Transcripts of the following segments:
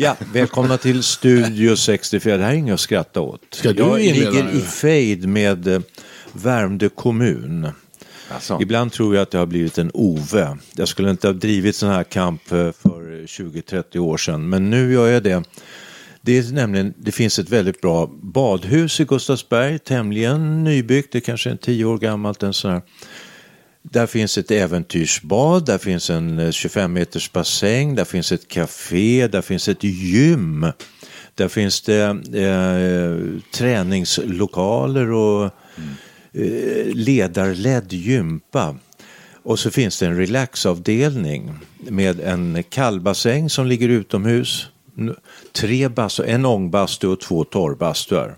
Ja, välkomna till Studio 64. Det här är inget att skratta åt. Ska du Jag ligger i fejd med eh, Värmdö kommun. Alltså. Ibland tror jag att jag har blivit en Ove. Jag skulle inte ha drivit sån här kamp eh, för 20-30 år sedan, men nu gör jag det. Det är nämligen, det finns ett väldigt bra badhus i Gustavsberg, tämligen nybyggt, det kanske är 10 år gammalt. En sån här. Där finns ett äventyrsbad, där finns en eh, 25 meters bassäng, där finns ett café, där finns ett gym. Där finns det eh, träningslokaler och eh, ledarledd gympa. Och så finns det en relaxavdelning med en kallbassäng som ligger utomhus. Tre bastu, en ångbastu och två torrbastuar.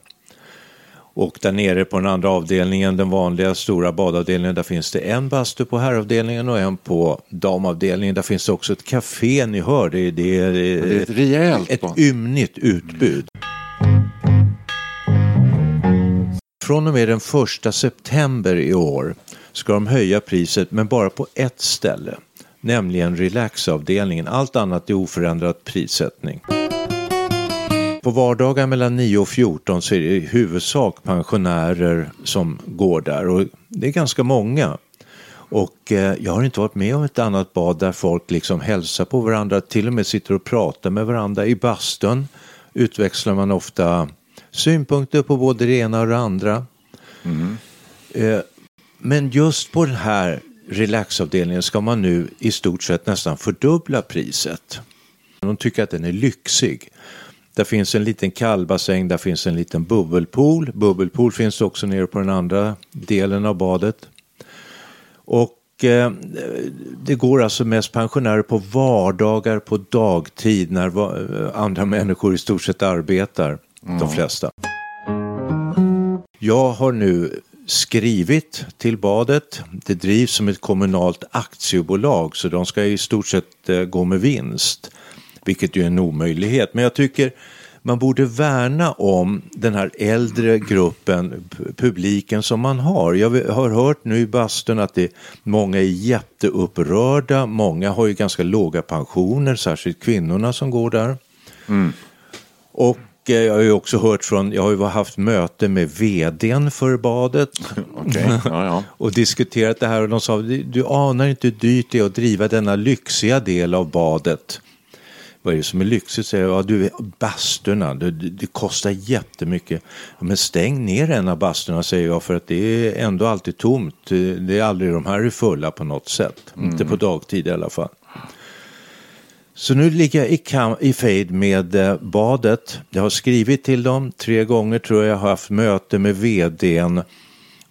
Och där nere på den andra avdelningen, den vanliga stora badavdelningen, där finns det en bastu på herravdelningen och en på damavdelningen. Där finns det också ett café, ni hör, det, det är, Det är ett rejält ett ymnigt utbud. Från och med den första september i år ska de höja priset, men bara på ett ställe. Nämligen relaxavdelningen. Allt annat är oförändrad prissättning. På vardagar mellan 9 och 14 så är det i huvudsak pensionärer som går där och det är ganska många. Och eh, jag har inte varit med om ett annat bad där folk liksom hälsar på varandra, till och med sitter och pratar med varandra. I bastun utväxlar man ofta synpunkter på både det ena och det andra. Eh, men just på den här relaxavdelningen ska man nu i stort sett nästan fördubbla priset. De tycker att den är lyxig. Där finns en liten kallbassäng, där finns en liten bubbelpool. Bubbelpool finns också nere på den andra delen av badet. Och eh, det går alltså mest pensionärer på vardagar på dagtid när va- eh, andra människor i stort sett arbetar, de flesta. Jag har nu skrivit till badet. Det drivs som ett kommunalt aktiebolag så de ska i stort sett eh, gå med vinst. Vilket ju är en omöjlighet. Men jag tycker man borde värna om den här äldre gruppen, publiken som man har. Jag har hört nu i bastun att det, många är jätteupprörda. Många har ju ganska låga pensioner, särskilt kvinnorna som går där. Och eh, jag har ju också hört från, jag har ju haft möte med vdn för badet. Okej, ja, ja. Och diskuterat det här och de sa, du anar inte hur dyrt det är att driva denna lyxiga del av badet. Vad är det som är lyxigt? Säger jag, ja, du, basturna, det, det kostar jättemycket. Ja, Men stäng ner en av basturna säger jag för att det är ändå alltid tomt. Det är aldrig de här är fulla på något sätt. Inte på dagtid i alla fall. Så nu ligger jag i, kam- i fejd med eh, badet. Jag har skrivit till dem tre gånger tror jag. Jag har haft möte med vdn.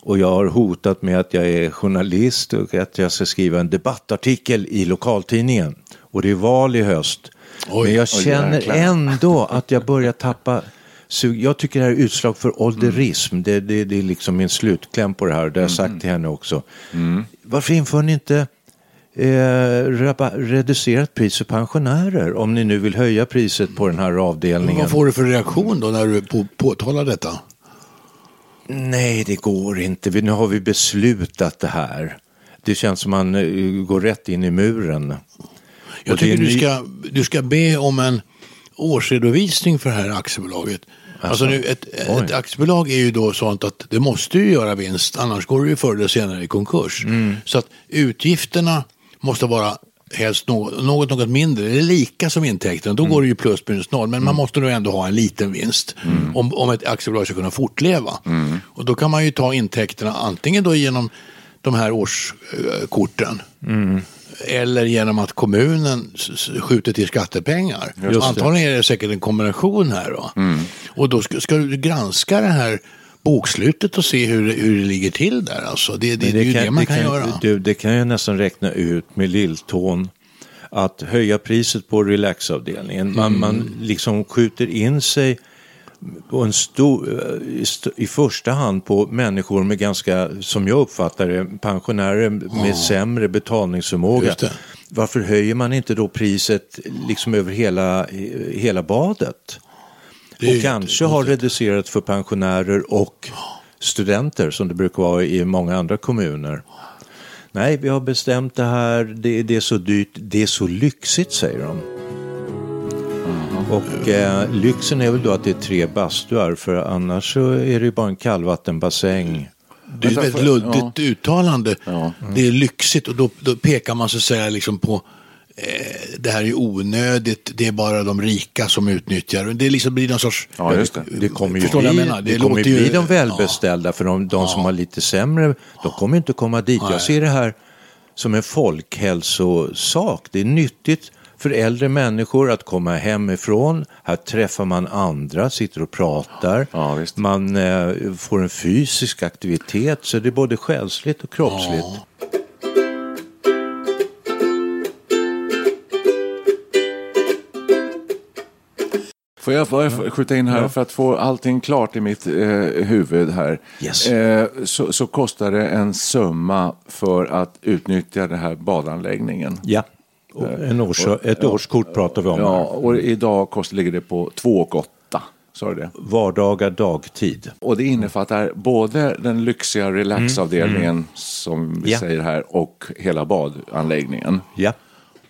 Och jag har hotat med att jag är journalist och att jag ska skriva en debattartikel i lokaltidningen. Och det är val i höst. Oj, Men jag oj, känner jäklar. ändå att jag börjar tappa sug. Jag tycker det här är utslag för ålderism. Det, det, det är liksom min slutkläm på det här. Det har jag sagt till henne också. Varför inför ni inte eh, reducerat pris för pensionärer om ni nu vill höja priset på den här avdelningen? Vad får du för reaktion då när du på, påtalar detta? Nej, det går inte. Vi, nu har vi beslutat det här. Det känns som man eh, går rätt in i muren. Jag tycker du ska, du ska be om en årsredovisning för det här aktiebolaget. Alltså nu, ett, ett aktiebolag är ju då sånt att det måste ju göra vinst, annars går det ju förr eller senare i konkurs. Mm. Så att utgifterna måste vara helst något, något, något mindre, eller lika som intäkterna. Då går det ju plus minus noll, men man måste nog ändå ha en liten vinst om, om ett aktiebolag ska kunna fortleva. Och då kan man ju ta intäkterna antingen då genom de här årskorten eller genom att kommunen skjuter till skattepengar. Det. Antagligen är det säkert en kombination här. Då. Och då ska, ska du granska det här bokslutet och se hur, det- hur det ligger till där. Alltså. Det, det, Men det är ju det man kan, göra. Du, det kan jag nästan räkna ut med lilltån. Att höja priset på relaxavdelningen. Man, Mm. man liksom skjuter in sig på en stor, i, st- i första hand på människor med ganska, som jag uppfattar det, pensionärer med sämre betalningsförmåga. Varför höjer man inte då priset liksom över hela, hela badet? Och kanske har reducerat för pensionärer och studenter som det brukar vara i många andra kommuner. Nej, vi har bestämt det här, det, det är så dyrt, det är så lyxigt säger de. Och eh, lyxen är väl då att det är tre bastuar för annars så är det ju bara en kallvattenbassäng. Det är ett väldigt luddigt uttalande. Ja. Det är lyxigt och då, då pekar man så att säga liksom på eh, det här är onödigt, det är bara de rika som utnyttjar. Det liksom blir någon sorts... Ja, just det. Det kommer ju bli, jag menar? det Det kommer ju låter bli ju- de välbeställda för de, de som har lite sämre, de kommer inte komma dit. Jag ser det här som en folkhälsosak. Det är nyttigt för äldre människor att komma hemifrån. Här träffar man andra, sitter och pratar. Ja, visst. Man eh, får en fysisk aktivitet, så det är både själsligt och kroppsligt. Får jag bara skjuta in här för att få allting klart i mitt eh, huvud här. Yes. Eh, så, så kostar det en summa för att utnyttja den här badanläggningen. Ja, en års, ett årskort pratar vi om. Ja, här. och idag kostar, ligger det på 2,8. Sa du det? Vardagar dagtid. Och det innefattar både den lyxiga relaxavdelningen som vi Mm. Ja. säger här och hela badanläggningen. Ja.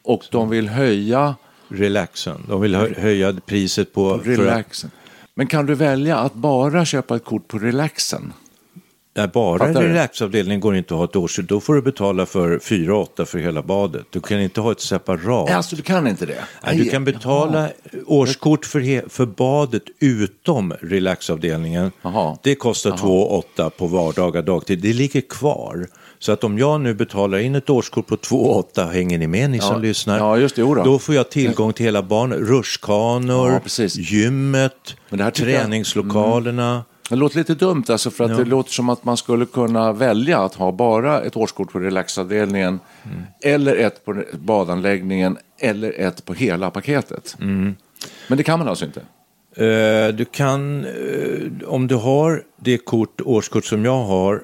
Och de vill höja Relaxen. De vill hö- höja priset på... att- relaxen. Men kan du välja att bara köpa ett kort på relaxen? Nej, bara Fattar du? relaxavdelningen går inte att ha ett årskort. Då får du betala för 4 8 för hela badet. Du kan inte ha ett separat. Alltså, du kan inte det? Nej, du kan betala årskort för, för badet utom relaxavdelningen. Jaha. Det kostar 2 8 på vardagar dagtid. Det ligger kvar. Så att om jag nu betalar in ett årskort på 2 8 hänger ni med ni som lyssnar? Ja, just det, då. Då får jag tillgång till hela banan. Rutschkanor, Ja, gymmet, tycker jag- Mm. Det låter lite dumt alltså för att det låter som att man skulle kunna välja att ha bara ett årskort på relaxavdelningen Mm. eller ett på badanläggningen eller ett på hela paketet. Mm. Men det kan man alltså inte? Eh, du kan, eh, om du har det kort, årskort som jag har,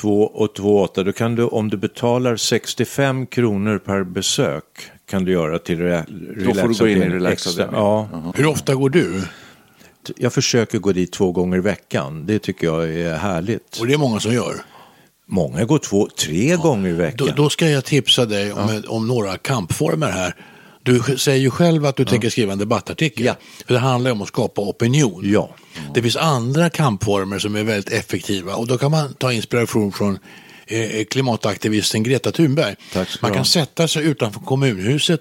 2 och 2,8, då kan du, om du betalar 65 kronor per besök, kan du göra till re, Då får du gå in i relaxavdelningen relaxavdelningen. Ja, Hur ofta går du? Jag försöker gå dit två gånger i veckan. Det tycker jag är härligt. Och det är många som gör. Många går två, tre gånger i veckan. Då, då ska jag tipsa dig om, om några kampformer här. Du säger ju själv att du tänker skriva en debattartikel. Ja. För det handlar ju om att skapa opinion. Ja. Det finns andra kampformer som är väldigt effektiva och då kan man ta inspiration från klimataktivisten Greta Thunberg. Man kan sätta sig utanför kommunhuset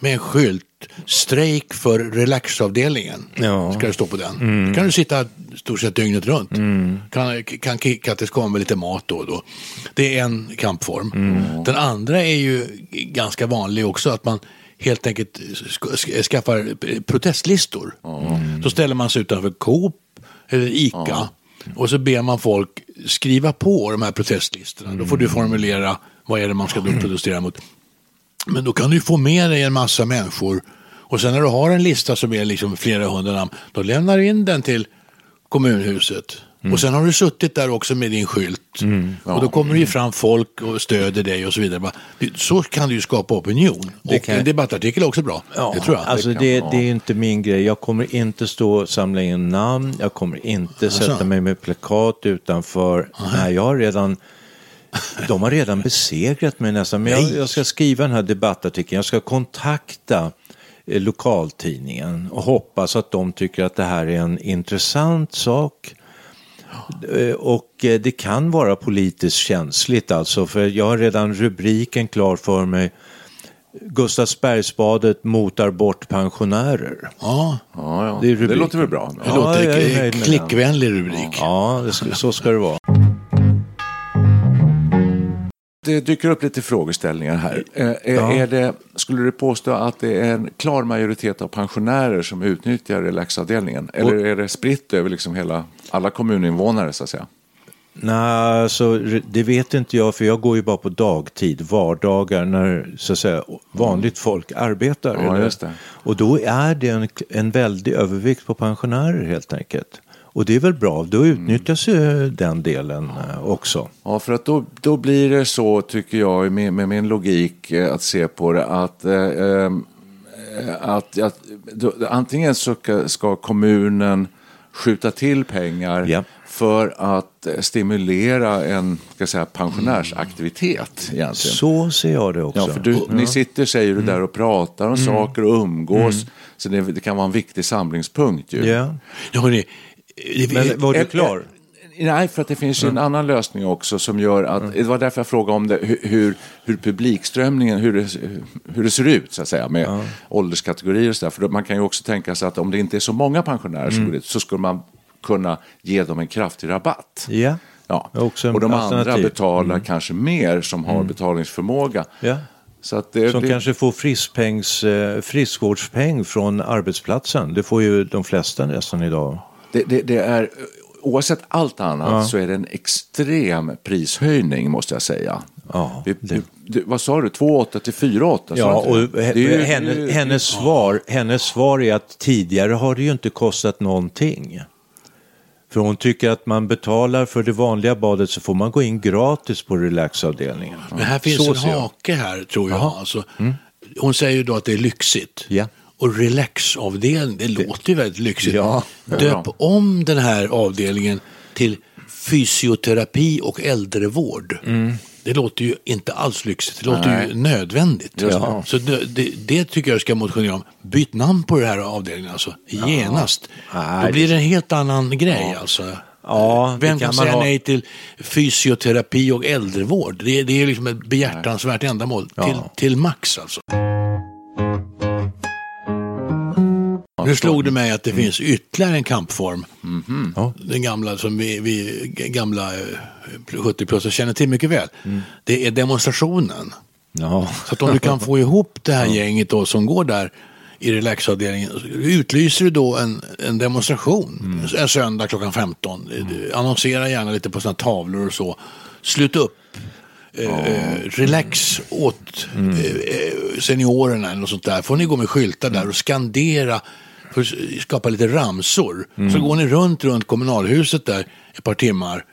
med en skylt Strejk för relaxavdelningen. Ja. Ska det stå på den. Då kan du sitta stort sett dygnet runt. Kan, kan kicka att det ska med lite mat då och då. Det är en kampform. Den andra är ju ganska vanlig också. Att man helt enkelt sk- sk- skaffar protestlistor. Så ställer man sig utanför Coop eller ICA. Och så ber man folk skriva på de här protestlistorna. Då får du formulera vad är det man ska då protestera mot. Men då kan du få med dig en massa människor och sen när du har en lista som är liksom flera hundra namn, då lämnar du in den till kommunhuset. Och sen har du suttit där också med din skylt. Och då kommer det ju fram folk och stöder dig och så vidare. Det- Så kan du ju skapa opinion. och kan- en debattartikel är också bra. det tror jag. Alltså det, det är inte min grej. Jag kommer inte stå och samla in namn. Jag kommer inte sätta mig med plakat utanför. Nej, jag har redan... De har redan besegrat mig nästan. Men jag, jag ska skriva den här debattartikeln. Jag ska kontakta eh, lokaltidningen och hoppas att de tycker att det här är en intressant sak. Eh, Och eh, det kan vara politiskt känsligt alltså, för jag har redan rubriken klar för mig. Gustavsbergsbadet motar bort pensionärer. Ja, Ja, ja. Det är Det, rubriken. låter väl bra. det Ja, låter klickvänlig rubrik. Ja, det ska, så ska det vara. Det dyker upp lite frågeställningar här. Eh, är, Ja. är det, skulle du påstå att det är en klar majoritet av pensionärer som utnyttjar relaxavdelningen? Eller är det spritt över liksom hela, alla kommuninvånare så att säga? Nej, alltså, det vet inte jag för jag går ju bara på dagtid, vardagar när så att säga, vanligt folk arbetar. Ja. Och då är det en, en väldig övervikt på pensionärer helt enkelt. Och det är väl bra, då utnyttjas ju den delen eh, också. Ja, för att då, då blir det så, tycker jag, med, med min logik eh, att se på det, att, eh, eh, att, att då, antingen så ska, ska kommunen skjuta till pengar Ja. för att eh, stimulera en ska säga, pensionärsaktivitet egentligen. Så ser jag det också. Ja, för du, ni sitter, säger Mm. du, där och pratar om saker och umgås. Så det, det kan vara en viktig samlingspunkt ju. Ja. Ja, hörni, det- Men var du klar? Nej, för att det finns en annan lösning också som gör att, det var därför jag frågade om det, hur- hur, publikströmningen, hur det, hur det ser ut så att säga med ålderskategorier och sådär. För då- man kan ju också tänka sig att om det inte är så många pensionärer som går dit så skulle man kunna ge dem en kraftig rabatt. Ja. Ja. Och de andra betalar kanske mer som har betalningsförmåga. Ja. Så att det, Som det, kanske får friskpengs, eh, friskvårdspeng från arbetsplatsen. Det får ju de flesta nästan idag. Det, det är, oavsett allt annat så är det en extrem prishöjning måste jag säga. Ja, Vi, det- vi, vad sa du, 2,8 till 4,8? sa Ja, och ju- henne, ju- hennes, svar, hennes svar är att tidigare har det ju inte kostat någonting. För hon tycker att man betalar för det vanliga badet så får man gå in gratis på relaxavdelningen. Men här finns Så en hake här, tror jag. Alltså, Hon säger ju då att det är lyxigt. Ja. Och relaxavdelning, det låter ju väldigt lyxigt. Ja. Döp om den här avdelningen till fysioterapi och äldrevård. Det låter ju inte alls lyxigt, det låter ju nödvändigt. Ja. Så det, det, det tycker jag ska motionera om. Byt namn på den här avdelningen alltså, genast. Nej, Då blir det en helt annan grej alltså. Ja, Vem kan, kan säga ha. nej till fysioterapi och äldrevård? Det, är- det är liksom ett behjärtansvärt ändamål. Till, till max alltså. Nu slog det mig att det finns ytterligare en kampform. Ja. Den gamla som vi, vi gamla eh, 70-plussare känner till mycket väl. Det är demonstrationen. Ja. Så att om du kan få ihop det här gänget då som går där i relaxavdelningen, utlyser du då en, en demonstration en söndag klockan 15. Du Annonsera gärna lite på sådana tavlor och så. Slut upp. Eh, relax åt eh, eh, seniorerna eller något sånt där. Får ni gå med skyltar där och skandera för att skapa lite ramsor. Så går ni runt, runt kommunalhuset där ett par timmar.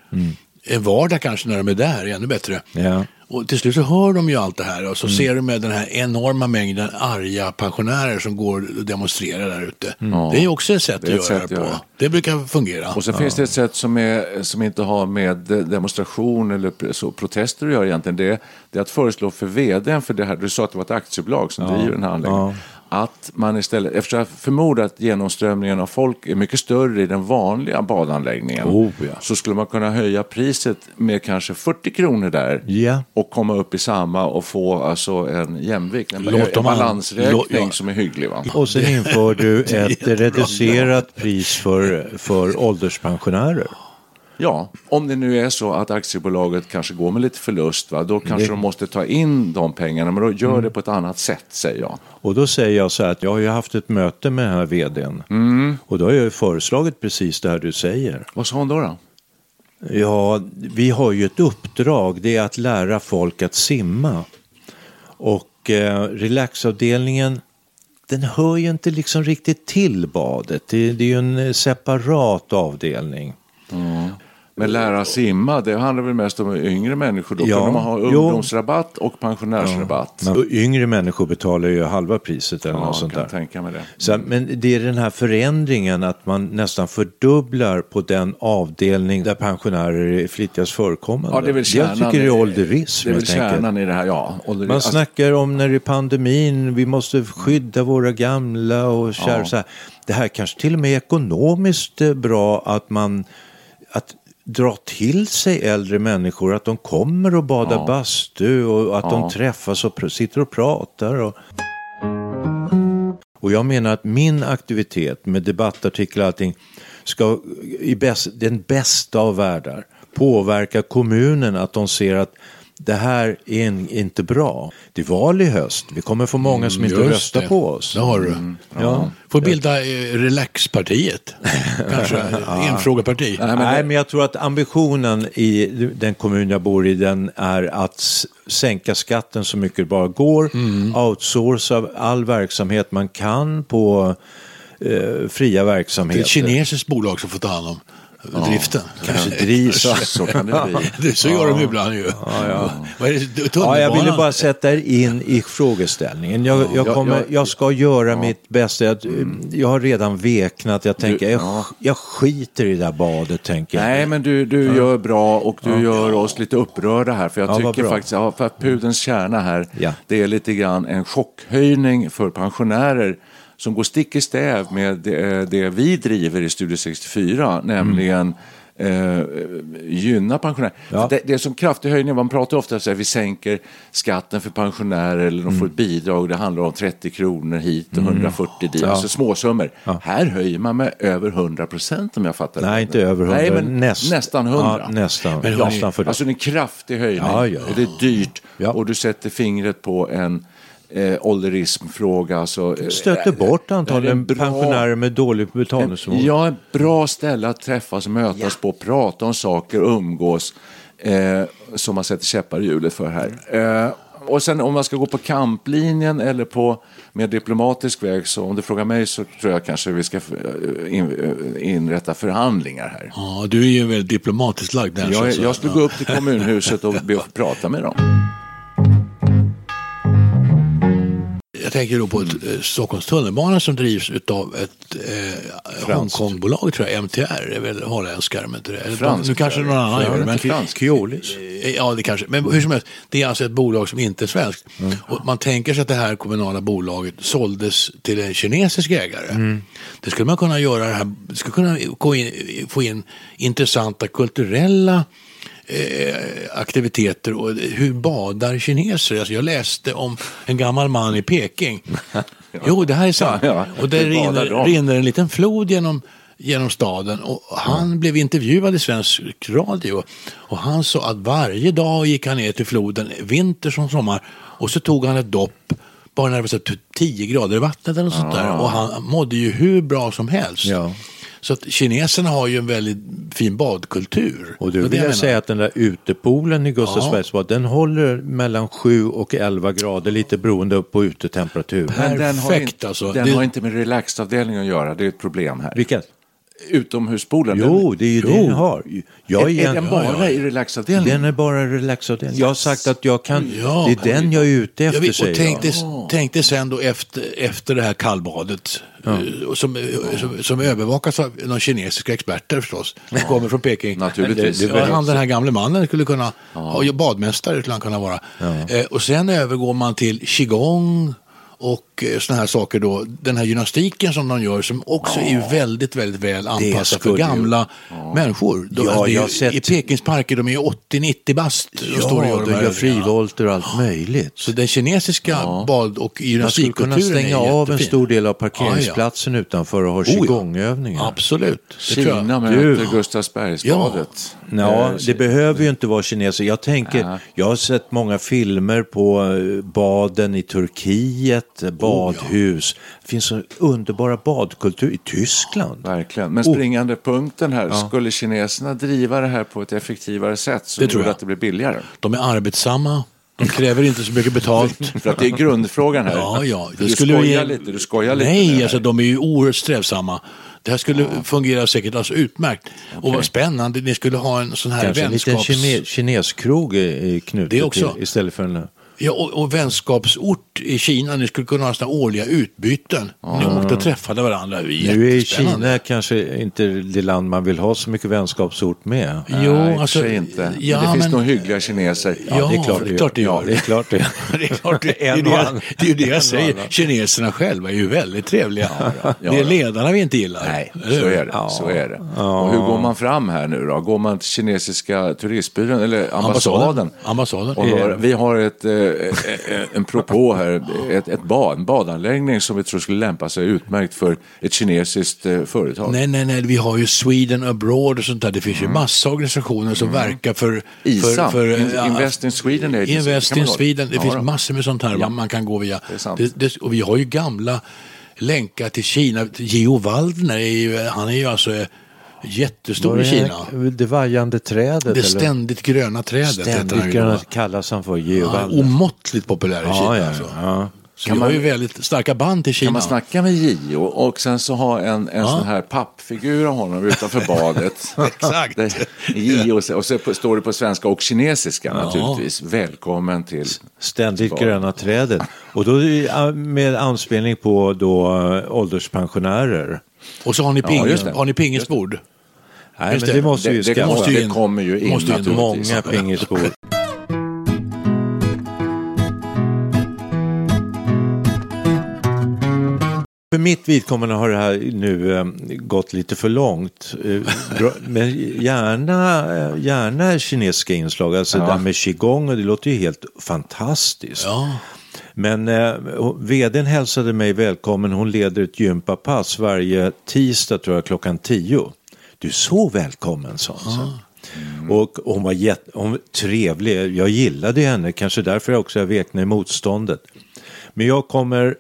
En vardag kanske när de är där, ännu bättre. Ja. Och till slut så hör de ju allt det här och så ser de med den här enorma mängden arga pensionärer som går och demonstrerar där ute. Det är också ett sätt Det att ett göra sätt det på. göra. Det brukar fungera. Och så finns det ett sätt som, är, som inte har med demonstration eller så, protester att göra egentligen. Det, det är att föreslå för vdn, för det här, du sa att det var ett aktiebolag som driver den här anläggningen. Att man istället, eftersom jag förmodar att genomströmningen av folk är mycket större i den vanliga badanläggningen. Oh, ja. Så skulle man kunna höja priset med kanske 40 kronor där. Ja. Och komma upp i samma och få alltså en jämvikt. En, Låt balansräkning ja. som är hygglig. Va? Och sen inför du ett reducerat pris för, för ålderspensionärer. Ja, om det nu är så att aktiebolaget kanske går med lite förlust, va, då kanske de måste ta in de pengarna, men då gör Mm. det på ett annat sätt, säger jag. Och då säger jag så här att jag har ju haft ett möte med den här vdn. Och då har jag ju föreslagit precis det här du säger. Vad sa hon då? då? Ja, vi har ju ett uppdrag, det är att lära folk att simma. Och eh, relaxavdelningen, den hör ju inte liksom riktigt till badet. Det, det är ju en separat avdelning. Men lära simma, det handlar väl mest om yngre människor. Då Ja, man ha jo. ungdomsrabatt och pensionärsrabatt. Och yngre människor betalar ju halva priset eller Ja, något sånt kan där. tänka mig det. Så, men det är den här förändringen att man nästan fördubblar på den avdelning där pensionärer är flitigast förekommande. Ja, det är väl jag kärnan, tycker det är ålderism Det är väl kärnan i det här, ja. Ålder, Man alltså, snackar om när det är pandemin, vi måste skydda våra gamla och kära. Ja. Så här. Det här kanske till och med är ekonomiskt eh, bra att man att dra till sig äldre människor, att de kommer och badar Ja. bastu och att Ja. de träffas och sitter och pratar. Och... och jag menar att min aktivitet med debattartiklar och allting ska i bäst, den bästa av världar påverka kommunen att de ser att det här är en, inte bra. Det är val i höst. Vi kommer få många som inte Just röstar det. på oss. Det har du. Ja. Får bilda eh, Relaxpartiet. Kanske enfrågeparti. Nej, men Nej, det- men jag tror att ambitionen i den kommun jag bor i den är att sänka skatten så mycket det bara går. Mm. Outsourca all verksamhet man kan på eh, fria Det är verksamheter. ett kinesiskt bolag som får ta hand om driften. Kanske drivs. Så kan det bli. Det, så gör de ibland ju. Vad är det? Ja, Tunnelbanan? jag ville bara sätta er in i frågeställningen. Jag, jag, Ja, kommer, ja, jag ska göra mitt bästa. Jag, jag har redan veknat. Jag tänker, jag, ja. jag skiter i det där badet, tänker jag. Nej, men du, du gör bra och du gör oss lite upprörda här. För jag Ja, tycker faktiskt, ja, för att pudelns kärna här, Ja. det är lite grann en chockhöjning för pensionärer som går stick i stäv med det, det vi driver i Studio 64, nämligen Eh, gynna pensionärer. Ja. Det, det är som kraftig höjning, man pratar ofta om att vi sänker skatten för pensionärer eller de får ett bidrag, det handlar om 30 kronor hit och 140 dit, Ja. alltså småsummor. Här höjer man med över 100 procent om jag fattar Nej, rätt. inte över 100. Nej, men Näst- nästan 100. Ja, nästan. Men Ja, nästan för det. Alltså det är en kraftig höjning Ja, ja. och det är dyrt Ja. och du sätter fingret på en eh, ålderismfråga. Alltså, eh, Stöter bort det är antagligen en bra- pensionärer med dålig betalningsförmåga. Ja, ett bra ställe att träffas, mötas på, prata om saker, umgås. Eh, som man sätter käppar i hjulet för här. Eh, och sen om man ska gå på kamplinjen eller på mer diplomatisk väg, så om du frågar mig så tror jag kanske vi ska eh, in, eh, inrätta förhandlingar här. Ja, du är ju väldigt diplomatiskt lagd. Jag, jag skulle gå upp till kommunhuset och be att prata med dem. Jag tänker då på ett, eh, Stockholms tunnelbana som drivs av ett eh, Hongkongbolag, tror jag, MTR, är väl holländskar, men inte det. Fransk, nu kanske någon annan gör det. Men, Fransk. Keolis. Eh, Ja, det kanske. Men hur som helst, det är alltså ett bolag som inte är svenskt. Och man tänker sig att det här kommunala bolaget såldes till en kinesisk ägare. Det skulle man kunna göra, det här, det skulle kunna gå in, få in intressanta kulturella eh, aktiviteter och hur badar kineser? Alltså jag läste om en gammal man i Peking. Jo, det här är sant. Ja, ja. Och där rinner, rinner en liten flod genom, genom staden och han blev intervjuad i svensk radio och han sa att varje dag gick han ner till floden, vinter som sommar, och så tog han ett dopp bara när det var så här 10 grader i vattnet eller något sånt där och han mådde ju hur bra som helst. Ja. Så att kineserna har ju en väldigt fin badkultur. Och du vill jag menar. säga att den där utepoolen i Gustavsbergsbad, den håller mellan 7 och 11 grader, lite beroende på utetemperatur. Men den har Perfekt, inte, alltså. Den Det- har inte med relaxavdelningen att göra, det är ett problem här. Vilket? Utomhuspoolen, Jo, den, det är ju det Jo. den har. Jag är, är, är den bara i relaxavdelningen? Den är bara relaxavdelning. Jag har sagt att jag kan, Ja. det är den jag är ute Jag efter vet, och tänkte, jag. tänkte sen då efter, efter det här kallbadet eh, som, eh, som, som övervakas av någon kinesiska experter förstås, som kommer från Peking. Naturligtvis. Det, det, var han den här gamle mannen skulle kunna, ja. badmästare skulle han kunna vara. Eh, och sen övergår man till qigong och eh, såna här saker då, den här gymnastiken som de gör som också är ju väldigt, väldigt väl anpassad för gamla människor. De, Ja, det är ju- jag har sett- I Pekings parker, de är ju 80-90 bast. och står och Ja, de gör frivolter och allt möjligt. Så den kinesiska bad och Man skulle kunna gymnastikkulturen stänga är av en stor del av parkeringsplatsen utanför och ha Oh, ja. qigongövningar. Absolut. Det tror jag. Kina Du- möter Gustavsbergsbadet. Ja, Eh, det behöver ju inte vara kineser. Jag tänker, jag har sett många filmer på eh, baden i Turkiet, badhus. Det finns så underbara badkultur i Tyskland. Verkligen. Men Oh. springande punkten här, skulle kineserna driva det här på ett effektivare sätt så Det tror jag. att det blir billigare? De är arbetsamma. De kräver inte så mycket betalt. För att det är grundfrågan här. Ja, ja. Du skulle skojar ge- lite, du skojar lite. Nej, det alltså de är ju oerhört strävsamma. Det här skulle fungera säkert alltså utmärkt. Och vad spännande, ni skulle ha en sån här Kanske en liten vänskaps... kine, kineskrog knutet Det också. till, istället för en... Ja, och, och vänskapsort i Kina, ni skulle kunna ha såna årliga utbyten. Ni åkte och träffade varandra. Det är Nu är. Kina kanske inte det land man vill ha så mycket vänskapsort med. Jo, Nej, och alltså, inte. ja, det finns men- nog hyggliga kineser. Ja, det är klart det klart det Ja, gör. det är klart det. det är klart, det, är det, och jag, det är ju det jag och säger. Kineserna själva är ju väldigt trevliga. ja, det är ja. ledarna vi inte gillar. Nej, så är det. Så är det. Och hur går man fram här nu då? Går man till kinesiska turistbyrån eller ambassaden? Ambassaden. Och hör, vi har ett, eh, en propå här, ett, ett bad, en badanläggning som vi tror skulle lämpa sig utmärkt för ett kinesiskt eh, företag. Nej, nej, nej, vi har ju Sweden Abroad och sånt där. Det finns ju massa organisationer som verkar för... Mm. ISA, för, för In- ja, Invest in Sweden Agency. Invest in Sweden. Det Ja, finns massor med sånt här Ja. man kan gå via. Det. Det, och vi har ju gamla länkar till Kina. Geo Waldner, är ju, han är ju alltså eh, jättestor i det Kina. Det vajande trädet? Det eller? ständigt gröna trädet Ständigt gröna kallas han för Geovald. omåttligt populär i Ja, Kina. ja, alltså. ja. Så vi har ju väldigt starka band till Kina. Kan man snacka med Gio och sen så ha en, en sån här pappfigur av honom utanför badet. Exakt. Det- Gio, och så, står det på svenska och kinesiska naturligtvis. Välkommen till... Ständigt Svar. gröna trädet. Och då med anspelning på då eh, ålderspensionärer. Och så har ni, Ja, just det. har ni pingisbord. Nej, Just men det. det måste vi ju Det, det, skaffa. måste ju det in. kommer ju in Måste in. Många pingisbord. För mitt vidkommande har det här nu eh, gått lite för långt. Eh, Men gärna, eh, gärna kinesiska inslag, alltså det där med qigong, och det låter ju helt fantastiskt. Ja. Men eh, vdn hälsade mig välkommen, hon leder ett gympapass varje tisdag tror jag klockan 10. Du är så välkommen sa hon. så. Och hon var, jätte, hon trevlig, jag gillade henne, kanske därför jag också veknade i motståndet. Men jag kommer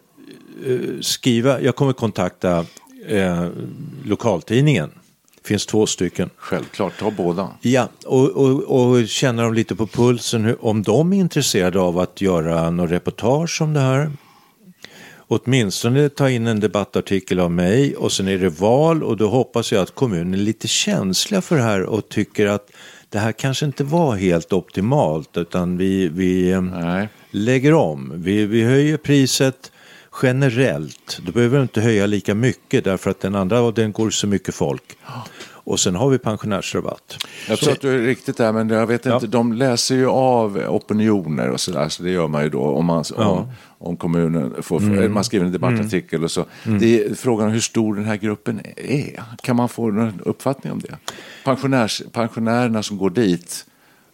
eh, skriva, jag kommer kontakta eh, lokaltidningen. Det finns två stycken. Självklart, ta båda. Ja, och, och, och känna dem lite på pulsen hur, om de är intresserade av att göra något reportage om det här. Åtminstone ta in en debattartikel av mig och sen är det val och då hoppas jag att kommunen är lite känsliga för det här och tycker att det här kanske inte var helt optimalt utan vi, vi eh, Nej. lägger om. Vi, vi höjer priset generellt. Då behöver vi inte höja lika mycket därför att den andra den går så mycket folk. Och sen har vi pensionärsrabatt. Jag tror att du är riktigt där, men jag vet Ja. inte, de läser ju av opinioner och sådär, så det gör man ju då om, man, om, om kommunen får, Mm. man skriver en debattartikel och så. Det är frågan hur stor den här gruppen är. Kan man få någon uppfattning om det? Pensionärs, pensionärerna som går dit,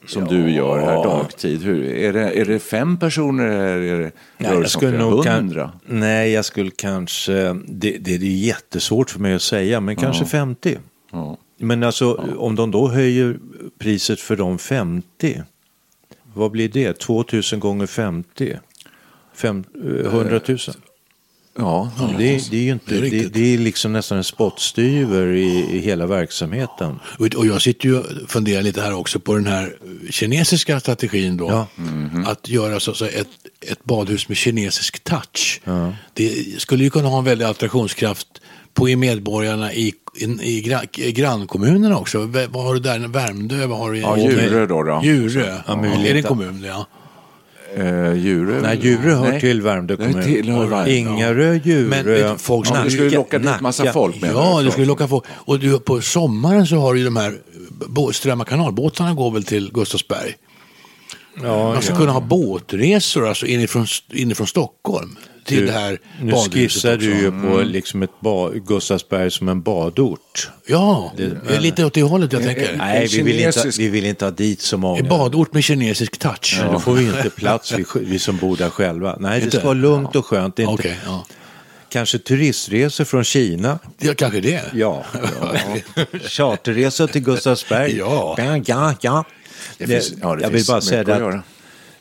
som du gör här dagtid, hur, är, det, är det fem personer eller är det, Nej, jag skulle nog hundra? Nej, jag skulle kanske, det, det är jättesvårt för mig att säga, men kanske 50. Ja. Men alltså om de då höjer priset för de 50, vad blir det? 2000 gånger 50? Fem, eh, 100 000? Ja, Det, det är ju inte, det är det, det är liksom nästan en spottstyver i, i hela verksamheten. Och jag sitter ju och funderar lite här också på den här kinesiska strategin då. Ja. Att göra så, så ett, ett badhus med kinesisk touch. Det skulle ju kunna ha en väldig attraktionskraft på i medborgarna i, i, i, i grannkommunerna också. Vad har du där? Värmdö? Vad har du? i- Ja, Djurö då, då. Djurö. Ja, är det en kommun? Ja. Eh, Djurö? Nej, Djurö hör Nej. till Värmdö Det kommun. tillhör Värmdö, Ingarö, Djurö, Men vet, folk Ja, du skulle ju locka dit massa folk med Ja, det skulle locka folk. Och du, på sommaren så har du ju de här Strömma kanalbåtarna går väl till Gustavsberg. Ja, Man ska kunna ha båtresor alltså inifrån, inifrån Stockholm till Du, det här nu skissar också. du ju på liksom ett ba- Gustavsberg som en badort. Ja, det är lite åt det hållet jag tänker. Nej, vi vill, inte, vi vill inte ha dit så många. En badort med kinesisk touch. Då får vi inte plats, vi, vi som bor där själva. Nej, det Inte? ska vara lugnt och skönt. Det är inte, Okej, ja. Kanske turistresor från Kina. ja, kanske det. Ja. ja. Charterresor till Gustavsberg. Ja. ja, ja. ja. Det finns- ja, det jag vill bara säga att det göra.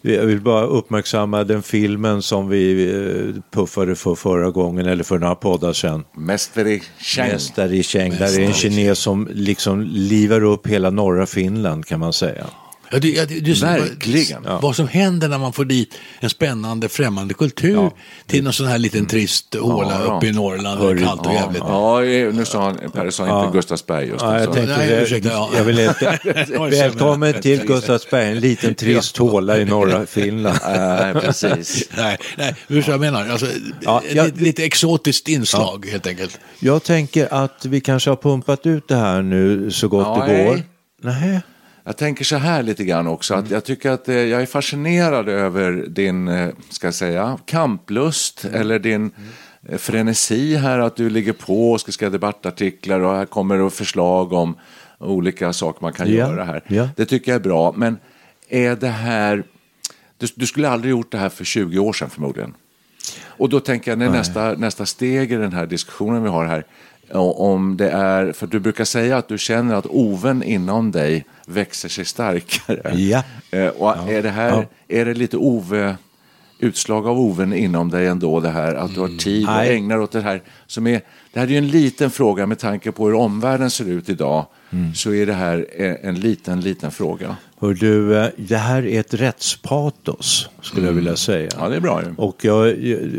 Jag vill bara uppmärksamma den filmen som vi eh, puffade för förra gången, eller för några poddar sedan. Mästare Chang. Mästare i Cheng. Där är en kines som liksom livar upp hela norra Finland kan man säga. Ja, det, ja, det, det, Verkligen. Vad, vad som händer när man får dit en spännande främmande kultur till någon sån här liten trist håla Ja, ja. uppe i Norrland. är kallt och jävligt. Ja, nu sa han, Per sa inte Gustavsberg just. Ja, jag alltså. tänkte, Nej, ursäkta, ja. jag vill inte. Välkommen till Gustavsberg, en liten trist håla i norra Finland. Nej, precis. Nej, nej, hur jag menar. Alltså, Ja, jag- lite, lite exotiskt inslag helt enkelt. Jag tänker att vi kanske har pumpat ut det här nu så gott det Nej. går. Nej. Jag tänker så här lite grann också, att jag tycker att eh, jag är fascinerad över din, eh, ska jag säga, kamplust eller din eh, frenesi här, att du ligger på och ska skriva debattartiklar och här kommer det förslag om olika saker man kan Ja, göra här. ja. Det tycker jag är bra, men är det här, du, du skulle aldrig gjort det här för 20 år sedan förmodligen. Och då tänker jag, när nästa, nästa steg i den här diskussionen vi har här, om det är, för du brukar säga att du känner att oven inom dig växer sig starkare. Ja. Eh, Och är det här, är det lite Ove, utslag av oven inom dig ändå det här, att du har tid och Nej. ägnar åt det här som är, det här är ju en liten fråga med tanke på hur omvärlden ser ut idag, så är det här en, en liten, liten fråga. Hör du, eh, det här är ett rättspatos, skulle jag vilja säga. Ja, det är bra ju. Och jag,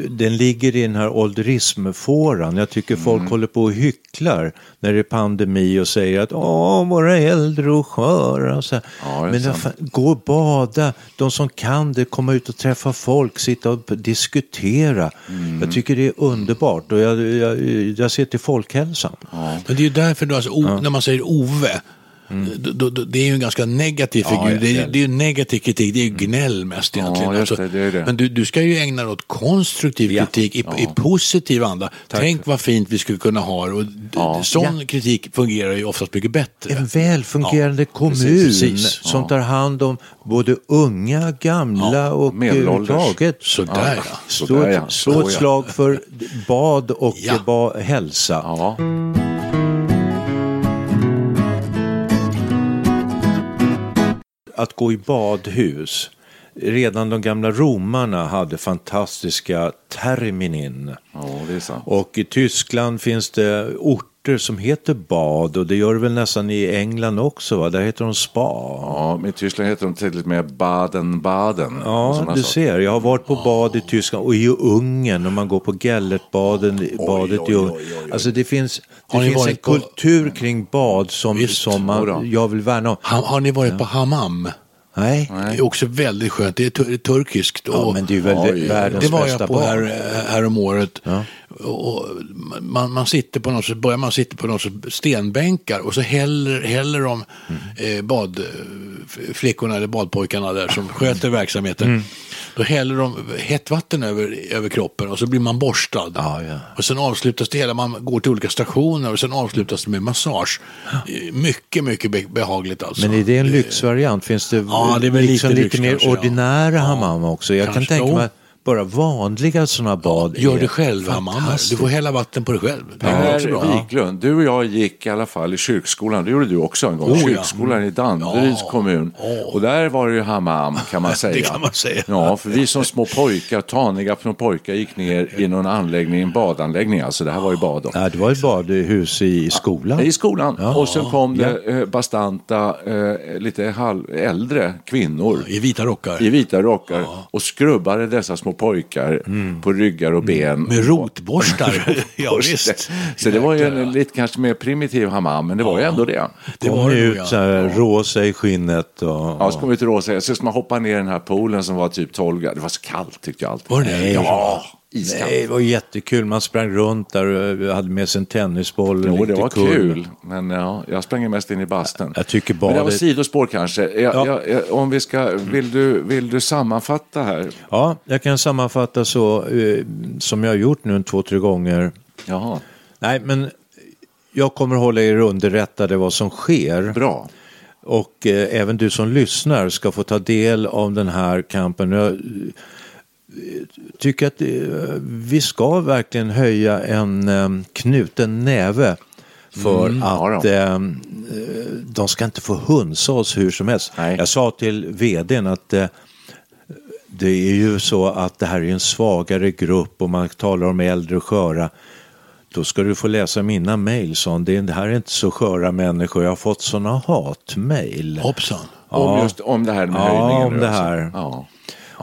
den ligger i den här ålderismfåran. Jag tycker folk Mm. håller på och hycklar när det är pandemi och säger att åh, våra äldre och sköra. Och så. Ja, Men fan, gå och bada, de som kan det, komma ut och träffa folk, sitta och diskutera. Mm. Jag tycker det är underbart och jag, jag, jag ser till folkhälsan. Men det är ju därför då, alltså, o, när man säger Ove, då, då, då, det är ju en ganska negativ figur. Mm. Ja, det, är, ja. det är ju negativ kritik, det är ju gnäll mest egentligen. just Alltså, det, det det. Men du, du ska ju ägna dig åt konstruktiv Ja. kritik i, i positiv anda. Tänk vad fint vi skulle kunna ha det. och Ja. Sån kritik fungerar ju oftast mycket bättre. En väl fungerande kommun precis, precis. som tar hand om både unga, gamla och överhuvudtaget. Sådär ja. Slå, Sådär, ja. ett, slå ett ja. slag för bad och Ja. ba, hälsa. Att gå i badhus. Redan de gamla romarna hade fantastiska terminin. ja. Och i Tyskland finns det orter som heter bad och det gör det väl nästan i England också va? Där heter de spa. Ja, men i Tyskland heter de och med Baden-Baden. Ja, du saker. ser. Jag har varit på bad i Tyskland och i Ungern och man går på Gellertbaden, badet i Ungern. Alltså det finns, det Har ni finns en varit på- kultur kring bad som, Visst, som man, jag vill värna om. Ha, har ni varit på hammam? Nej, Det är också väldigt skönt. Det är tur- turkiskt. ja, och- men det är väl Oj, världens det var jag på bad. här, här om året. Och man, man sitter på något, börjar man sitta på något stenbänkar och så häller, häller de Mm. eh, badflickorna eller badpojkarna där som sköter verksamheten. Mm. Då häller de hett vatten över, över kroppen och så blir man borstad. Ja, ja. Och sen avslutas det hela, man går till olika stationer och sen avslutas det med massage. Eh, Mycket, mycket be- behagligt alltså. Men är det en lyxvariant? Finns det, Ja, det är väl liksom lite lite, mer kanske, ordinära Ja, hammam också? Jag kanske. kan tänka mig att bara vanliga sådana bad Gör det själv, Hammar. Du får hälla vatten på dig själv. Det. Per Wiklund, du och jag gick i alla fall i kyrkskolan, det gjorde du också en gång, Oh, ja. kyrkskolan i Danderyds Ja. kommun. Och där var det ju hammam kan man säga. Det kan man säga. Ja, för vi som små pojkar, taniga små pojkar gick ner i någon anläggning, en badanläggning alltså, det här var ju bad då. Ja, det var ett badhus i skolan. I skolan. Och sen kom det eh, bastanta, eh, lite halv, äldre kvinnor I vita rockar. i vita rockar och skrubbade dessa små pojkar på ryggar och ben. Mm. Med rotborstar. ja, visst. Så det var ju en lite kanske mer primitiv hammam, men det var ju ändå det. Det var det nog, ut ja. så här, rosa i skinnet. Och, Ja, så kom vi till Råsa, så ska man hoppa ner i den här poolen som var typ 12 grader. Det var så kallt tyckte jag alltid. Var det det? Ja, iskallt. Nej, det var jättekul. Man sprang runt där och hade med sig en tennisboll. Jo, det var kull. kul, men ja, jag sprang mest in i bastun. Jag tycker Men det var sidospår kanske. Jag, Ja. jag, jag, om vi ska, vill, du, vill du sammanfatta här? Ja, jag kan sammanfatta så eh, som jag har gjort nu två, tre gånger. Jaha, Nej, men jag kommer hålla er underrättade vad som sker. bra. Och eh, även du som lyssnar ska få ta del av den här kampen. Jag eh, tycker att eh, vi ska verkligen höja en eh, knuten näve för ja att då. eh, de ska inte få hunsa oss hur som helst. Nej. Jag sa till vdn att eh, det är ju så att det här är en svagare grupp och man talar om äldre och sköra. Då ska du få läsa mina mejl, sa han. Det här är inte så sköra människor. Jag har fått sådana hatmejl. Hoppsan. Om, just, om det här med Ja, höjningen? om det här. Ja.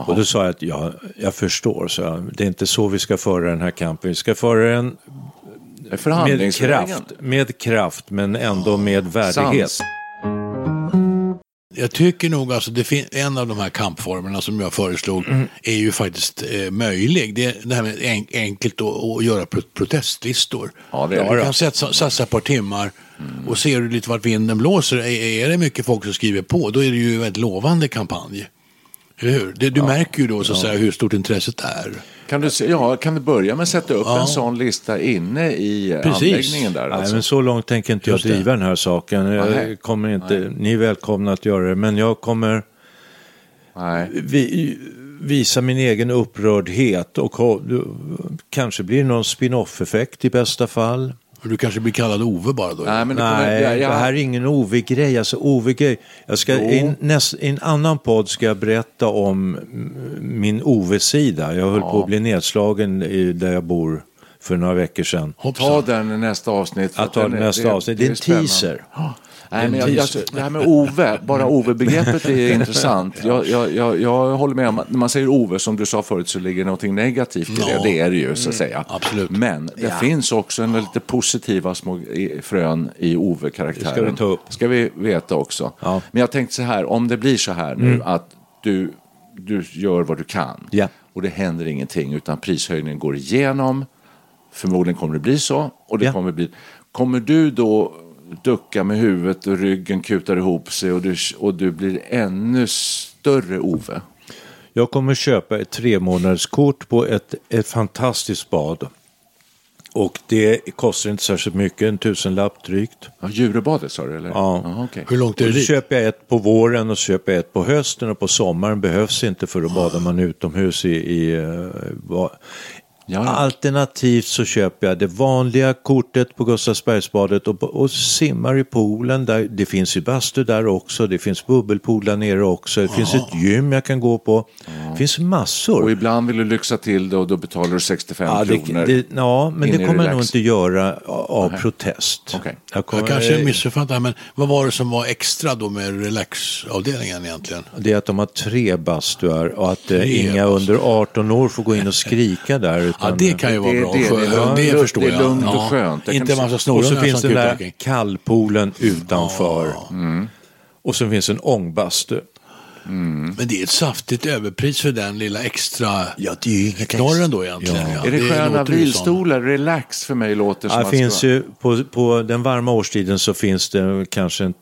Och då sa jag att ja, jag förstår, så jag. det är inte så vi ska föra den här kampen. Vi ska föra den med kraft, med kraft men ändå med värdighet. Sans. Jag tycker nog alltså, det fin- en av de här kampformerna som jag föreslog Mm. är ju faktiskt eh, möjlig. Det, är det här med en, enkelt att, göra pro- protestlistor. Ja, det är det. Du kan satsa, satsa ett par timmar och ser du lite vart vinden blåser. Är, är det mycket folk som skriver på, då är det ju en väldigt lovande kampanj. Eller hur? Det, du märker ju då så att säga hur stort intresset är. Kan du, se- ja, kan du börja med att sätta upp Ja. en sån lista inne i eh, Precis. anläggningen där? Nej, Alltså? men så långt tänker inte jag driva den här saken. Nej. Jag kommer inte, ni är välkomna att göra det, men jag kommer Nej. vi, visa min egen upprördhet och ha, kanske blir det någon spin-off-effekt i bästa fall. Du kanske blir kallad Ove bara då. Nej, men det kommer, Nej, ja, ja. det här är ingen Ove-grej. Alltså Ove-grej. Jag ska, i, en näst, I en annan podd ska jag berätta om min Ove-sida. Jag höll på att bli nedslagen i, där jag bor för några veckor sedan. Ta den i nästa avsnitt. Att ta den nästa avsnitt. Det är en spännande. teaser. Nej, en men jag, jag, det här med Ove, bara Ove-begreppet är intressant. Jag, jag, jag, jag håller med om att när man säger Ove, som du sa förut, så ligger det någonting negativt i det. Ja. Det är det ju, så att säga. absolut. Men det finns också en lite positiva små i- frön i Ove-karaktären. Det ska vi ta upp. ska vi veta också. Ja. Men jag tänkte så här, om det blir så här nu att du, du gör vad du kan Ja. och det händer ingenting utan prishöjningen går igenom, förmodligen kommer det bli så. Och det Ja. kommer, bli, kommer du då ducka med huvudet och ryggen kutar ihop sig och du, och du blir ännu större Ove? Jag kommer köpa ett tre månaders kort på ett, ett fantastiskt bad. Och det kostar inte särskilt mycket, en tusenlapp drygt. Ja, Djurebadet sa du eller? Ja. Aha, okej. Hur långt är det dit? köper jag ett på våren och så köper jag ett på hösten och på sommaren behövs inte för då badar man utomhus i... i eh, Ja, ja. Alternativt så köper jag det vanliga kortet på Gustavsbergsbadet och, och simmar i poolen. Där, det finns ju bastu där också, det finns bubbelpool där nere också, det finns ett gym jag kan gå på. Det finns massor. Och ibland vill du lyxa till det och då betalar du 65 Ja, det, kronor. det, ja, men det kommer jag nog inte göra av protest. Okej. Jag kommer, Jag kanske missuppfattar, men vad var det som var extra då med relaxavdelningen egentligen? Det är att de har tre bastuar och att eh, Tre inga bastuar. under 18 år får gå in och skrika där. Ja, det kan ju vara Det- bra. det- för- det är ja, det det är förstår jag. lugnt och skönt. Jag Inte en massa och så snorungar finns den där kallpoolen utanför. Och så finns en ångbastu. Men det är ett saftigt överpris för den lilla extra Ja, det är ju inget knorren då egentligen. Ja. Ja, är det, sköna vilstolar? Relax för mig låter som Ja, det att finns ska... ju, på, på den varma årstiden så finns det kanske en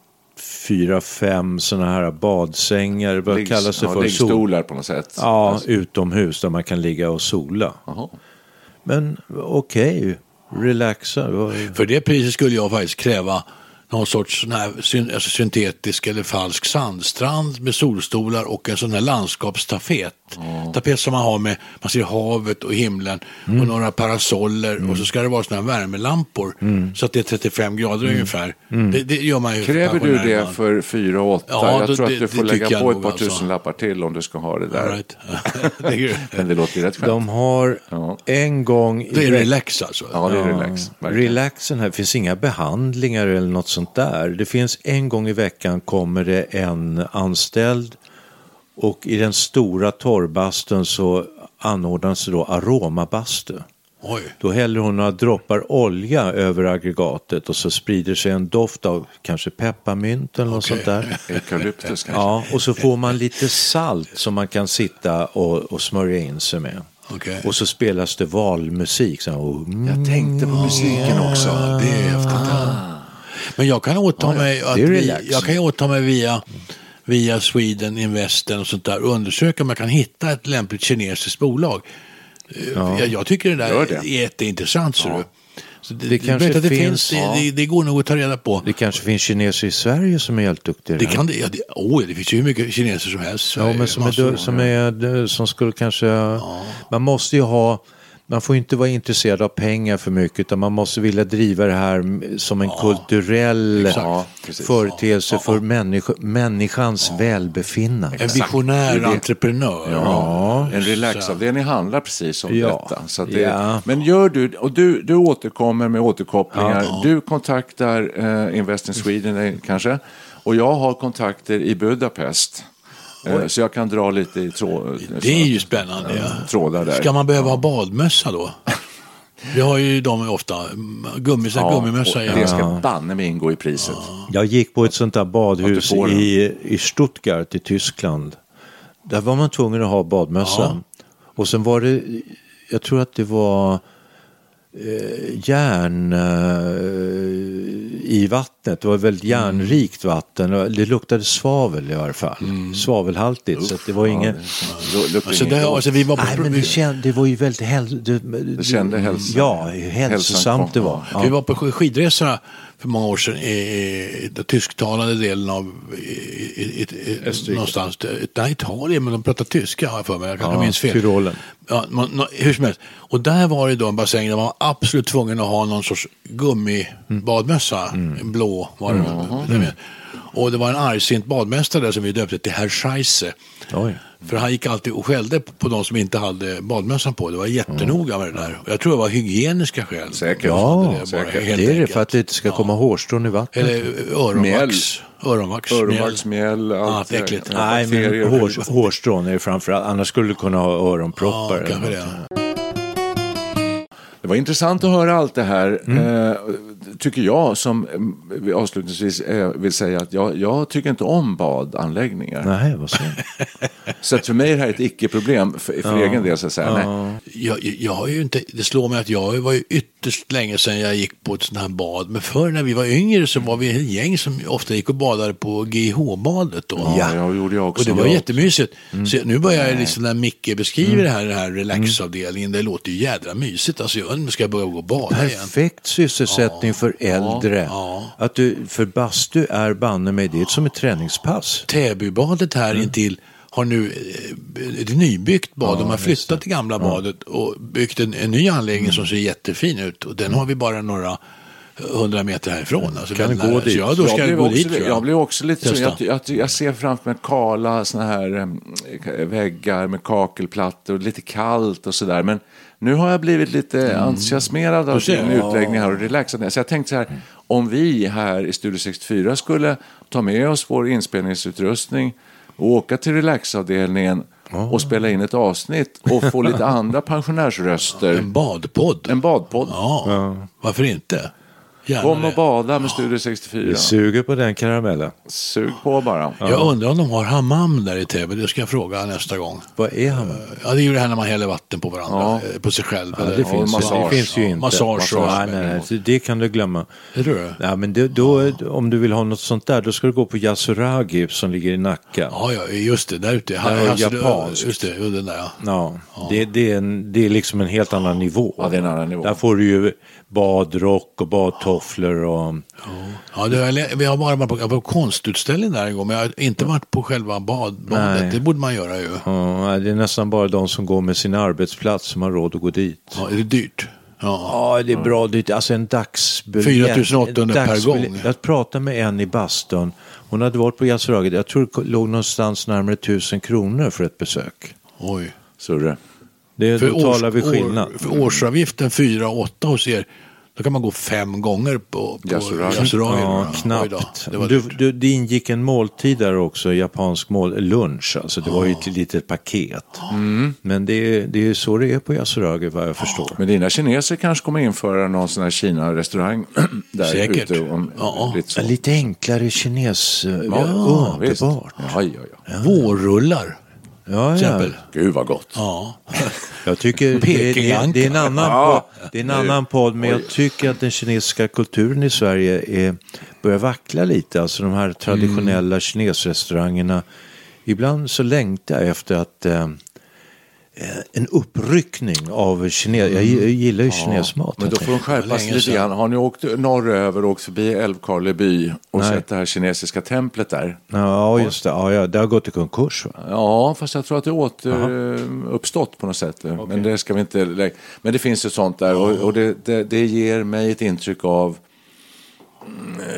fyra, fem sådana här badsängar. Vad Liggs- kallas det ja, för? Sol- Liggstolar på något sätt. Ja, Alltså, utomhus där man kan ligga och sola. jaha. Men okej, relaxa. För det priset skulle jag faktiskt kräva någon sorts sån här, alltså syntetisk eller falsk sandstrand med solstolar och en sån här landskapstapet. Tapet som man har med, man ser havet och himlen Mm. och några parasoller och så ska det vara såna här värmelampor Mm. så att det är 35 grader ungefär. Det, det gör man ju Kräver du det man. för 4 och 8? Ja, jag då- tror att det- du får lägga på ett par alltså. tusenlappar till om du ska ha det där. Right. det är, Men det låter rätt skönt. De har Ja. en gång... i det är relax alltså. Ja, det är relax. verkligen. Relaxen här, finns inga behandlingar eller något sånt där. Det finns en gång i veckan kommer det en anställd och i den stora torrbastun så anordnas det då aromabastu. Oj. Då häller hon några droppar olja över aggregatet och så sprider sig en doft av kanske pepparmynt eller något Okej. sånt där. Eukalyptus kanske. Ja, och så får man lite salt som man kan sitta och, och smörja in sig med. Okej. Och så spelas det valmusik. Så och, Jag tänkte på musiken också. Det är häftigt. Men jag kan åta mig är vi, jag kan åta mig via, via Sweden Investen och sånt där och undersöka om jag kan hitta ett lämpligt kinesiskt bolag. Eh, Jag, jag tycker det där det. är jätteintressant. du. Så det, Det kanske det, finns- finns, ja. det, det, går nog att ta reda på. Det kanske finns kineser i Sverige som är helt duktiga. Det, kan, det, ja, det, oh, det finns ju hur mycket kineser som helst. Ja, men som, är, som, är, som skulle kanske... Man måste ju ha... Man får ju inte vara intresserad av pengar för mycket utan man måste vilja driva det här som en kulturell Ja, precis. företeelse för människo, människans välbefinnande. En visionär entreprenör. Ja. En relaxavdelning handlar precis om Ja. detta. Så att det, Ja. Men gör du, och du, du återkommer med återkopplingar. Du kontaktar eh, Invest in Sweden eh, kanske. Och jag har kontakter i Budapest. Eh, Så jag kan dra lite i trå- Det är ju spännande. Ja. trådar där. Ska man behöva ha badmössa då? Vi har ju de ofta, gummi, ja, gummimössa. Ja. det ska banne mig ingå i priset. Jag gick på ett sånt där badhus i, i Stuttgart i Tyskland. Där var man tvungen att ha badmössa. Och sen var det, jag tror att det var eh, järn eh, i vattnet. Det var väldigt järnrikt vatten. Det luktade svavel i alla fall. Svavelhaltigt. Så att det var Alltså, det, alltså, vi var på, Nej, men det, känd, det var ju väldigt häl... det, Det kände hälsan. Ja, hälsosamt det var. Vi var på skidresa för många år sedan i, den tysktalande delen av i, i, någonstans. Nej, Italien, men de pratar tyska har jag för mig. Jag kanske Ja, minns fel. Tyrolen. Ja, man, hur som helst. Och där var det då en bassäng där man var absolut tvungen att ha någon sorts gummibadmössa. En blå var det. det med. Och det var en argsint badmästare där som vi döpte till Herr Scheisse. Oj. För han gick alltid och skällde på de som inte hade badmössan på. Det var jättenoga med det där. Och jag tror det var hygieniska skäl. Säkert. Ja, Det är bara säkert. helt Det är det enkelt. för att det inte ska komma hårstrån i vattnet. Eller öronvax. Öronvax. Öronvaxmjäll, Ja, allt. det är äckligt. ja, Nej, men hår, hårstrån är det framförallt. Annars skulle du kunna ha Ja, öronproppar. något. Det. Var intressant att höra allt det här. Mm. Eh, tycker jag, som eh, avslutningsvis eh, vill säga att jag, jag tycker inte om badanläggningar. Nej, vad. Så att för mig är det här ett icke-problem för, för egen del. Så att säga. Nej. Jag, jag, har ju inte, det slår mig att jag var ju ytterst länge sedan jag gick på ett sånt här bad. Men förr när vi var yngre så var vi ett gäng som ofta gick och badade på GH-badet. Då. Ja, jag gjorde jag också. Och det var Ja. jättemysigt. Så nu börjar jag liksom när Micke beskriver det här, den här relaxavdelningen. Det låter ju jädra mysigt. Alltså jag undrar, ska jag börja gå och bada igen? Perfekt sysselsättning för äldre. ja. Att du, för bastu är banne mig det är som ett träningspass. Täbybadet här intill har nu eh, ett nybyggt bad. De har flyttat det gamla badet och byggt en, en ny anläggning som ser jättefin ut. Och den har vi bara några hundra meter härifrån. Alltså Kan gå. Så dit? Ja, då ska jag, blev gå också, dit. tror jag blev också lite så, Testa. jag, jag, jag ser framför mig kala såna här eh, väggar med kakelplattor och lite kallt och sådär. Men nu har jag blivit lite entusiasmerad av din utläggning här och relaxad. Så jag tänkte så här, om vi här i Studio 64 skulle ta med oss vår inspelningsutrustning och åka till relaxavdelningen och spela in ett avsnitt och få lite andra pensionärsröster. En badpodd. En badpodd. Ja, varför inte? Gärna Kom och bada med Studio 64. Du suger på den karamellen. Sug på bara. Jag undrar om de har hammam där i Täby. Det ska jag fråga nästa gång. Vad är han? Ja, det är ju det här när man häller vatten på varandra, Ja. eh, på sig själv. Ja, det, finns, ju- massage. det finns ju Ja, inte. massage och- nej, nej, nej, det kan du glömma. Det tror jag. Ja, men det, då, om du vill ha något sånt där, då ska du gå på Yasuragi som ligger i Nacka. Ja, ja, just det. Där ute. Där är Alltså, japanskt. Just det, den där ja. Ja, Det, det, är en, det är liksom en helt annan nivå. Ja, det är en annan nivå. Där får du ju badrock och badtofflor och... Ja, det lä- vi har bara varit på, jag var på konstutställning där en gång, men jag har inte varit på själva bad, badet. Nej. Det borde man göra ju. Ja, det är nästan bara de som går med sin arbetsplats som har råd att gå dit. Ja, är det dyrt? Ja. Ja, det är bra dyrt. Alltså en dagsbiljett. 4 800 en per gång. Jag pratade med en i bastun. Hon hade varit på Yasuragi. Jag tror det låg någonstans närmare tusen kronor för ett besök. Oj. Det, då talar vi skillnad. År, för årsavgiften 4 8 hos er, då kan man gå fem gånger på, på Yasuragi. Ja, Oj knappt. Det var Du, du, det ingick en måltid där också, japansk mål, lunch. Alltså det var ju ett litet paket. Men det är, det är så det är på Yasuragi vad jag förstår. Men dina kineser kanske kommer införa någon sån här Kina-restaurang där Säkert. ute. Om, Ja. lite Lite enklare kines... Ja, Ja, visst. underbart. Ja, ja, ja. Vårrullar, Ja, ja. Gud vad gott. Ja. Jag tycker det, det, det är en annan, Ja. podd, det är en annan podd, men jag tycker att den kinesiska kulturen i Sverige är, börjar vackla lite. Alltså de här traditionella kinesrestaurangerna. Ibland så längtar jag efter att eh, en uppryckning av kines... Jag gi- jag gillar ju kinesmat. Men då får de skärpa sig lite grann. Har ni åkt norröver och åkt förbi Älvkarleby och Nej. sett det här kinesiska templet där? Ja, just det. Ja, ja, det har gått i konkurs. Va? Ja, fast jag tror att det åter uppstått på något sätt. Men det ska vi inte. Men det finns ju sånt där och, och det, det, det ger mig ett intryck av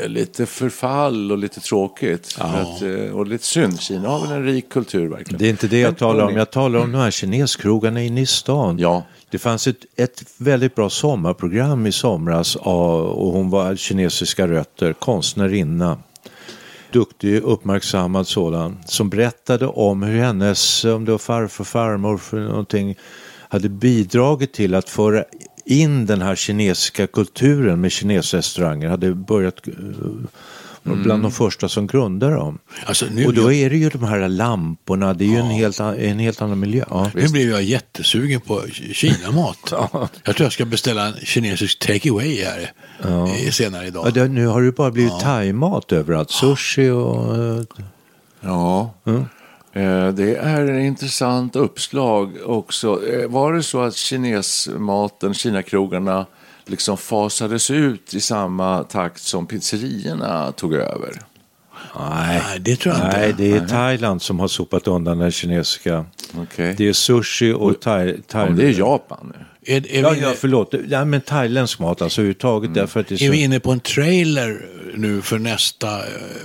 lite förfall och lite tråkigt. För att, eh, och lite synd. Kina har väl en rik kultur verkligen. Det är inte det jag talar om. hörni, Jag talar om de här kineskrogarna inne i stan. Ja. Det fanns ett, ett väldigt bra sommarprogram i somras och hon var kinesiska rötter, konstnärinna. duktig, uppmärksammad sådan, som berättade om hur hennes, om det var farfar, farmor för någonting, hade bidragit till att föra in den här kinesiska kulturen med kinesrestauranger, hade börjat eh, var bland de första som grundade dem. Alltså, nu- och då är det ju de här lamporna, det är ju en, helt, en helt annan miljö. Ja. Nu blev jag jättesugen på Kinamat. Jag tror jag ska beställa en kinesisk takeaway här eh, senare idag. Ja, det, nu har det bara blivit thaimat överallt, sushi och... eh, Ja, Eh, det är en intressant uppslag också. Eh, Var det så att kinesmaten, kinakrogarna, liksom fasades ut i samma takt som pizzerierna tog över? Nej, Nej, det tror jag inte. Nej, det är Thailand som har sopat undan den kinesiska. Okej. Det är sushi och thai, Ja, thai... men det är Japan nu. Är, är, Ja, inne, ja, förlåt. Ja, men thailändsk mat alltså överhuvudtaget Mm. därför att det är så... är vi inne på en trailer nu för nästa eh,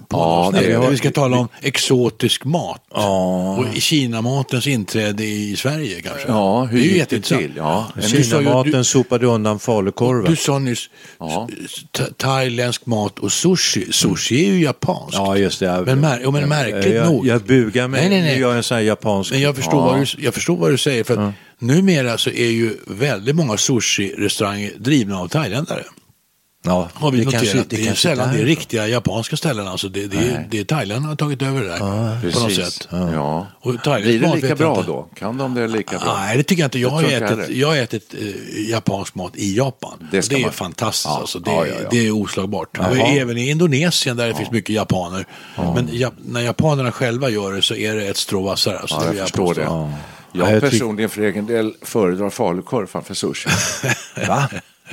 poddavsnitt? det är- vi ska tala om exotisk mat. Ja. Och Kinamatens inträde i Sverige kanske. Ja, hur det är ju gick det till? Ja, Kinamaten du- sopade undan falukorven. Du sa nyss Ja. thailändsk mat och sushi. Sushi är ju japanskt. Ja, just det. Men, mär, ja, men märkligt jag, nog. Jag bugar mig. Nej, nej, nej. Jag en sån här japansk... Men jag förstår, vad, du, jag förstår vad du säger. För att numera så är ju väldigt många sushi-restauranger drivna av thailändare. ja, Har vi det noterat. kanske- det är kanske sällan det är riktiga japanska ställen. Alltså det, det, är, det är Thailand som har tagit över det där på något Precis. sätt. Ja. Och thailändsk Blir det lika jag bra inte. då? Kan de det lika bra? Nej, det tycker jag inte. Jag Det har jag ätit, jag har ätit eh, japansk mat i Japan. Det Det, är man- fantastiskt. Ja, Alltså. Det, ja, ja, ja. det är oslagbart. Och även i Indonesien där det finns mycket japaner. Men ja, när japanerna själva gör det så är det ett strå vassare. Alltså, Ja, det jag förstår det. Ja, Jag jag tyck- personligen för egen del föredrar falukorv framför sushi. Va?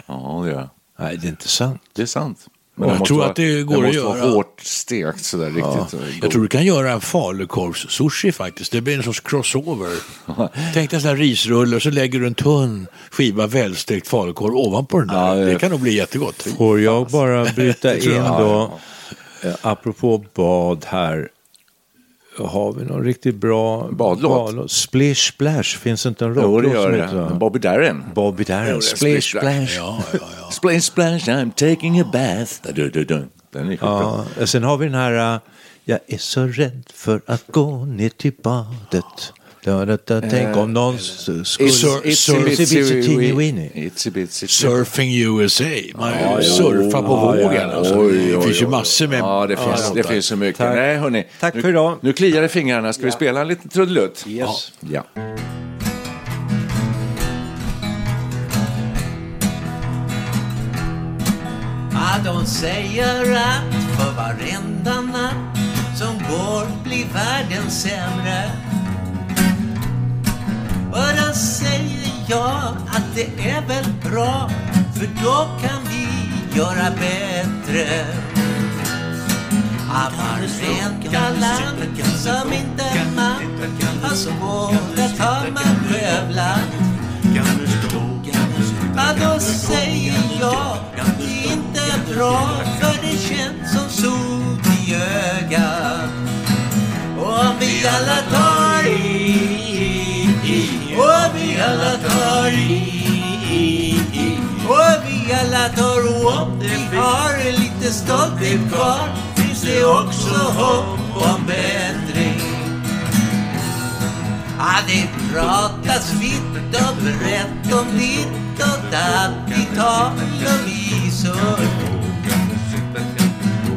Ja, det, är- Nej, det är inte sant. det är sant. Jag det måste tror vara- att det går det att måste vara göra. hårt stekt sådär riktigt. Jag tror du kan göra en falukorvs-sushi faktiskt. Det blir en sorts crossover. Tänk dig en sån här risrulle och så lägger du en tunn skiva välstekt falukorv ovanpå den där. Ja, det- det kan nog bli jättegott. Får jag bara bryta in jag. då, eh, apropå bad här. Har vi någon riktigt bra Badlåt? Splish Splash, finns inte en rocklåt det gör som det. heter så? Bobby Darin. Bobby Darin, det Splish Splish Splash. Ja, ja, ja. Splash, splash, I'm taking a bath. Du, du, du. Den är. Ja, och sen har vi den här, äh, jag är så rädd för att gå ner till badet. Tänk om någon s- skulle... Surfing USA. Man Ja, surfar på vågen. ja. Alltså. Oj, det oj, finns ju massor med Ja, det finns, det finns så mycket. Tack. Nej, hörni. Tack nu, för idag. Nu kliar det i fingrarna. Ska vi spela en liten trudelutt? Yes. Ja. Ja, de säger att för varenda natt som går blir världen sämre. Och då säger jag att det är väl bra, för då kan vi göra bättre. Att varenda land som inte man har svårt att ha man skövlat. Ja, då säger jag det är inte bra för det känns som sot i ögat. Och om vi alla tar i, alla tar i, och vi alla tar om vi har lite stolthet kvar finns det också hopp om bättring. Ja, det pratas vitt och brett om ditt och datt i tal och visor.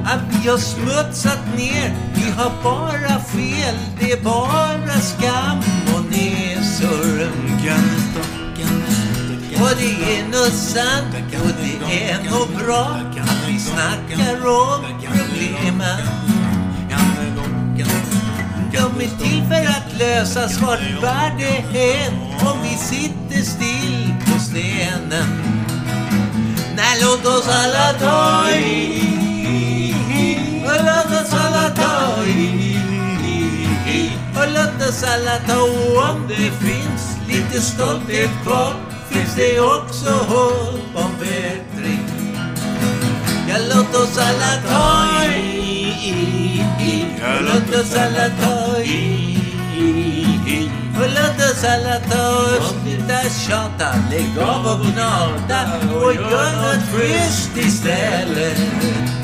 Ja, vi har smutsat ner, vi har bara fel, det är bara skam och nesor. Och det är nog sant och det är nog bra. Att vi snackar om problemen. De är till för att lösas. Vart värde än om vi sitter still på stenen. Nej, låt oss alla ta i. Och låt oss alla ta i. Och låt oss alla ta om det finns lite stolthet kvar finns det också hopp om bättring. Ja, låt oss alla ta i och låt oss alla ta i och låt oss alla ta och sluta tjata. Lägg av och gnata och gör något schysst istället